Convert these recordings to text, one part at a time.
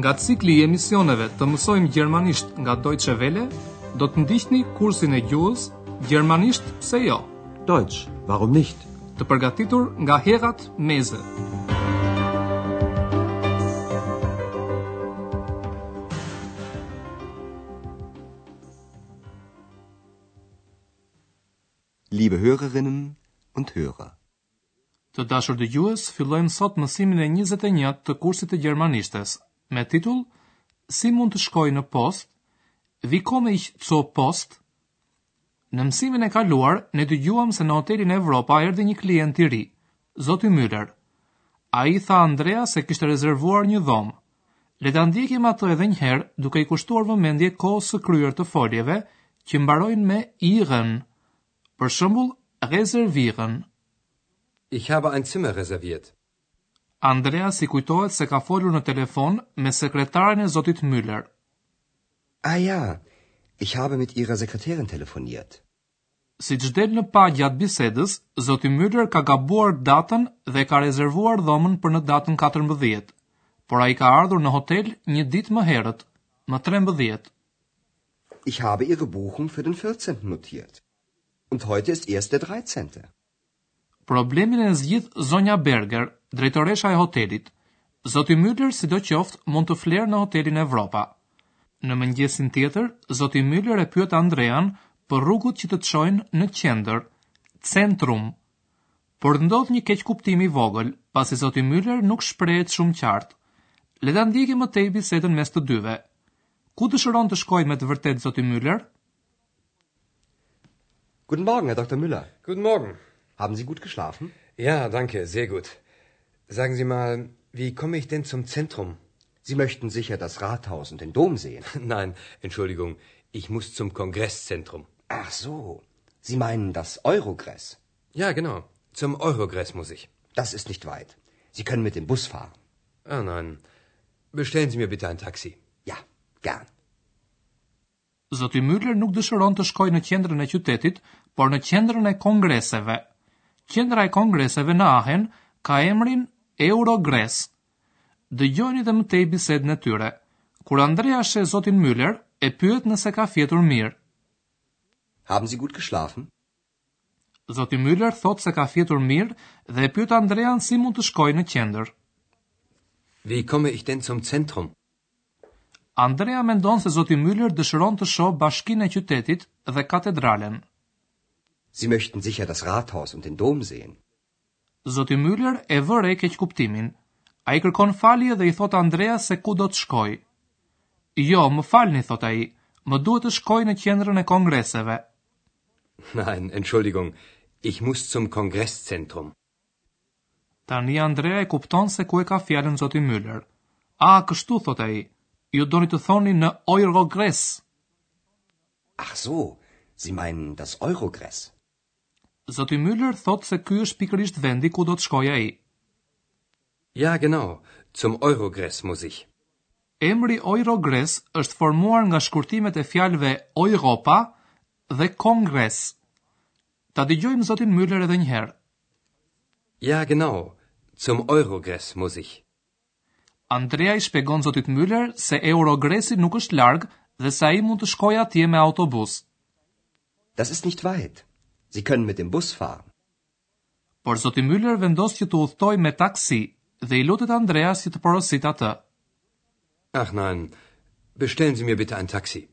Nga cikli i emisioneve të mësojmë gjermanisht nga Deutsche Welle, do të ndiqni kursin e gjuhës Gjermanisht pse jo? Deutsch, warum nicht? Të përgatitur nga Herrad Meese. Liebe Hörerinnen und Hörer. Të dashur dëgjues, fillojmë sot mësimin e 21 të kursit të gjermanishtes me titull Si mund të shkoj në postë? Wie komme ich zur Post? Në mësimin e kaluar, ne dëgjuam se në hotelin Evropa erdhi një klient i ri, Zoti Müller, Ai i tha Andreas se kishte rezervuar një dhomë. Le ta ndjekim atë edhe një herë, duke i kushtuar vëmendje kohës së kryer të foljeve që mbarojnë me ieren. Për shembull, reservieren. Ich habe ein Zimmer reserviert. Andreas i kujtohet se ka folur në telefon me sekretaren e zotit Müller. Ah ja, ich habe mit ihrer Sekretärin telefoniert. Siç del në pah gjatë bisedës, zoti Müller ka gabuar datën dhe ka rezervuar dhomën për në datën katërmbëdhjetë, por ai ka ardhur në hotel një ditë më herët, më trembëdhjetë. Ich habe Ihre Buchung für den vierzehnten notiert und heute ist erst der dreizehnte. Problemin e zgjidh zonja Berger, drejtoresha e hotelit. Zoti Müller sidoqoftë mund të flerë në hotelin Evropa. Në mëngjesin tjetër, zoti Müller e pyet Andrean për rrugët që të çojnë në qendër, Zentrum. Por ndodh një keqkuptim i vogël, pasi zoti Müller nuk shprehet shumë qartë. Le ta ndjekim më tej bisedën mes të dyve. Ku dëshiron të shkojë me të vërtetë zoti Müller? Guten Morgen, Herr Dr. Müller. Guten Morgen. Haben Sie gut geschlafen? Ja, danke, sehr gut. Sagen Sie mal, wie komme ich denn zum Zentrum? Sie möchten sicher das Rathaus und den Dom sehen. Nein, Entschuldigung, ich muss zum Kongresszentrum. Ach so, Sie meinen das Eurogress. Ja, genau. Zum Eurogress muss ich. Das ist nicht weit. Sie können mit dem Bus fahren. Ah nein. Bestellen Sie mir bitte ein Taxi. Ja, gern. Zoti Müller nuk dëshiron të shkojë në qendrën e qytetit, por në qendrën e kongreseve. Qendra e kongreseve në Ahen ka emrin Eurogres. Dëgjojeni dhe më tej bisedën e tyre. Kur Andrea sheh zotin Müller, e pyet nëse ka fjetur mirë. Haben Sie gut geschlafen? Zoti Müller thotë se ka fjetur mirë dhe e pyet Andrean si mund të shkojë në qendër. Wie komme ich denn zum Zentrum? Andrea mendon se zoti Müller dëshiron të shohë bashkinë e qytetit dhe katedralen. Sie möchten sicher das Rathaus und den Dom sehen. Zoti Müller e vë re keqkuptimin. Ai kërkon falje dhe i thotë Andreas se ku do të shkojë. Jo, më falni, thotë ai, më duhet të shkoj në Qendrën e Kongreseve. Nein, Entschuldigung, ich muss zum Kongresszentrum. Tani Andrea e kupton se ku e ka fjalën zoti Müller. Ah, kështu, thotë ai, ju doni të thoni në Eurogress. Ach so, Sie meinen das Eurogress. Zoti Müller thotë se ky është pikërisht vendi ku do të shkojë ai. Ja, genau, zum Eurogress muss ich. Emri Eurogress është formuar nga shkurtimet e fjalëve Europa dhe Kongres. Ta dëgjojmë zotin Müller edhe një herë. Ja, genau, zum Eurogress muss ich. Andrea i shpjegon zotit Müller se Eurogressi nuk është larg dhe se ai mund të shkojë atje me autobus. Das ist nicht weit. Sie können mit dem Bus fahren. Por zoti Müller vendos që të udhëtojë me taksi dhe i lutet Andreas që të porositë atë. Ach nein, bestellen Sie mir bitte ein Taxi.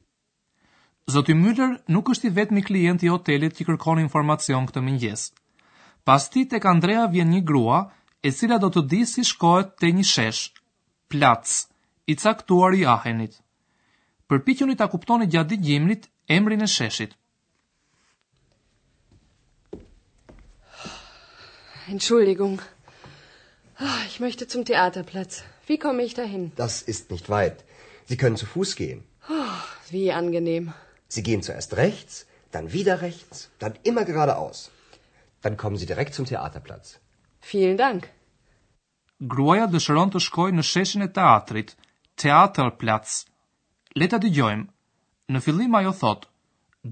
Zoti Müller nuk është i vetmi klient i hotelit që kërkon informacion këtë mëngjes. Pas tij tek Andrea vjen një grua, e cila do të dijë si shkohet te një shesh, Platz, i caktuar i Aachenit. Përpiquni ta kuptoni gjatë dëgjimit emrin e sheshit. Entschuldigung. Ah, ich möchte zum Theaterplatz. Wie komme ich dahin? Das ist nicht weit. Sie können zu Fuß gehen. Ach, wie angenehm. Sie gehen zuerst rechts, dann wieder rechts, dann immer geradeaus. Dann kommen Sie direkt zum Theaterplatz. Vielen Dank. Gruaja dëshiron të shkojë në sheshin e teatrit, Theaterplatz. Le ta dëgjojmë. Në fillim ajo thotë,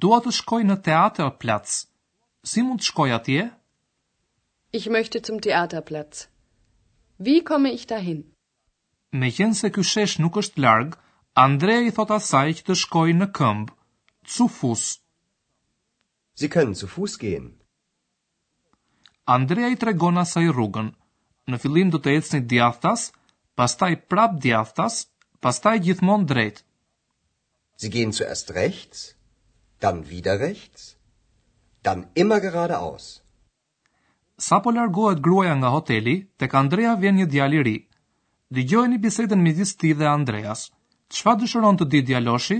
Dua të shkoj në Theaterplatz. Si mund të shkoj atje? Ich möchte zum Theaterplatz. Wie komme ich dahin? Meqenëse ky shesh nuk është larg, Andrea i thotë asaj që të shkojë në këmbë, zu Fuß. Sie können zu Fuß gehen. Andrea i tregon asaj rrugën, në fillim do të ecni djathtas, pastaj prapë djathtas, pastaj gjithmonë drejt. Sie gehen zuerst rechts, dann wieder rechts, dann immer geradeaus. Sapo largohet gruaja nga hoteli, tek Andrea vjen një djalë i ri. Dëgjojeni bisedën midis tij dhe Andreas. Çfarë dëshiron të dijë djaloshi?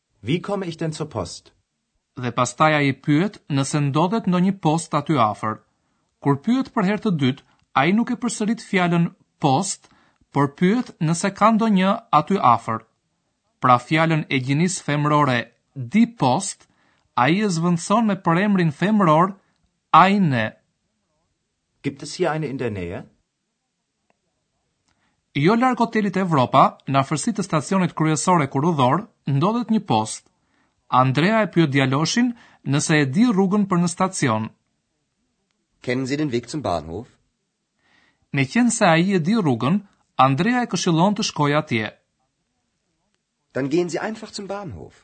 Wie komme ich denn zur Post? Dhe pastaj ai pyet nëse ndodhet ndonjë postë aty afër. Kur pyet për herë të dytë, ai nuk e përsërit fjalën Post, por pyet nëse ka ndonjë aty afër. Pra fjalën e gjinisë femërore die Post ai e zëvendëson me përemrin femëror eine. Gibt es hier eine in der Nähe? Jo larg hotelit Evropa, në afërsi të stacionit kryesor hekurudhor, ndodhet një postë. Andrea e pyet djaloshin nëse e di rrugën për në stacion. Kennen Sie den Weg zum Bahnhof? Meqenëse ai e di rrugën, Andrea e këshillon të shkojë atje. Dann gehen Sie einfach zum Bahnhof.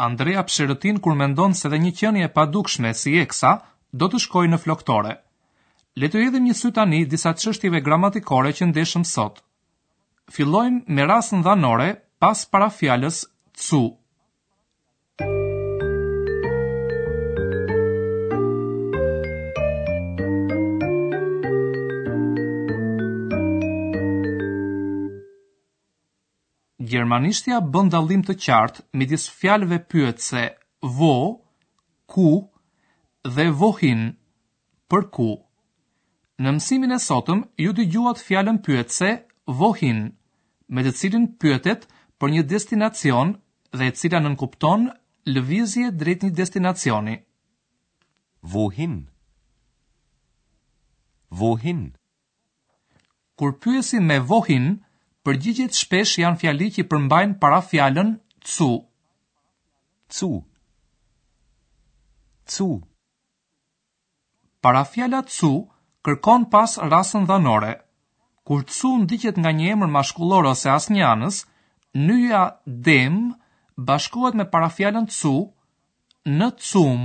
Andrea psherëtin kur mendon se edhe një qenie e padukshme si Eksa do të shkojë në flokëtore. Le të hedhim një sy tani disa çështjeve gramatikore që ndeshëm sot. Fillojmë me rasën dhanore pas parafjalës zu. Gjermanishtja bën dallim të qartë midis fjalëve pyetëse wo, ku, dhe wohin, për ku. Në mësimin e sotëm ju dëgjuat fjalën pyetëse wohin, me të cilën pyetet për një destinacion dhe e cila nënkupton lëvizje drejt një destinacioni. Wohin? Wohin? Kur pyesim me wohin, përgjigjet shpesh janë fjali që përmbajnë parafjalën zu. Zu. Zu. Parafjala zu kërkon pas rasën dhanore. Kur zu ndiqet nga një emër mashkullor ose asnjanës, nyja dem bashkohet me parafjalën zu në zum.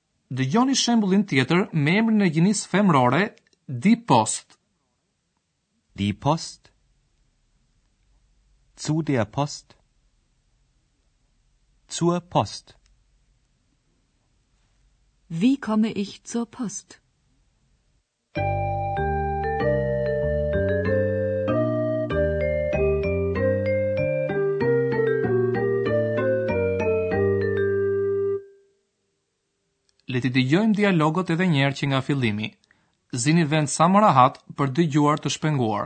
Dëgjoni shembullin tjetër me emrin e gjinisë femërore die Post. Die Post Zu der Post Zur Post Wie komme ich zur Post? le t'i dëgjojmë dialogët edhe një herë që nga fillimi. Zini vend sa më rahat për t'i dëgjuar të shpenguar.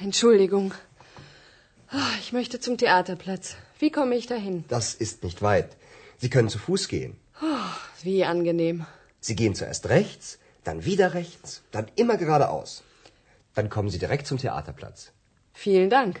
Entschuldigung. Ah, ich möchte zum Theaterplatz. Wie komme ich dahin? Das ist nicht weit. Sie können zu Fuß gehen. Ah, wie angenehm. Sie gehen zuerst rechts, dann wieder rechts, dann immer geradeaus. Dann kommen Sie direkt zum Theaterplatz. Vielen Dank.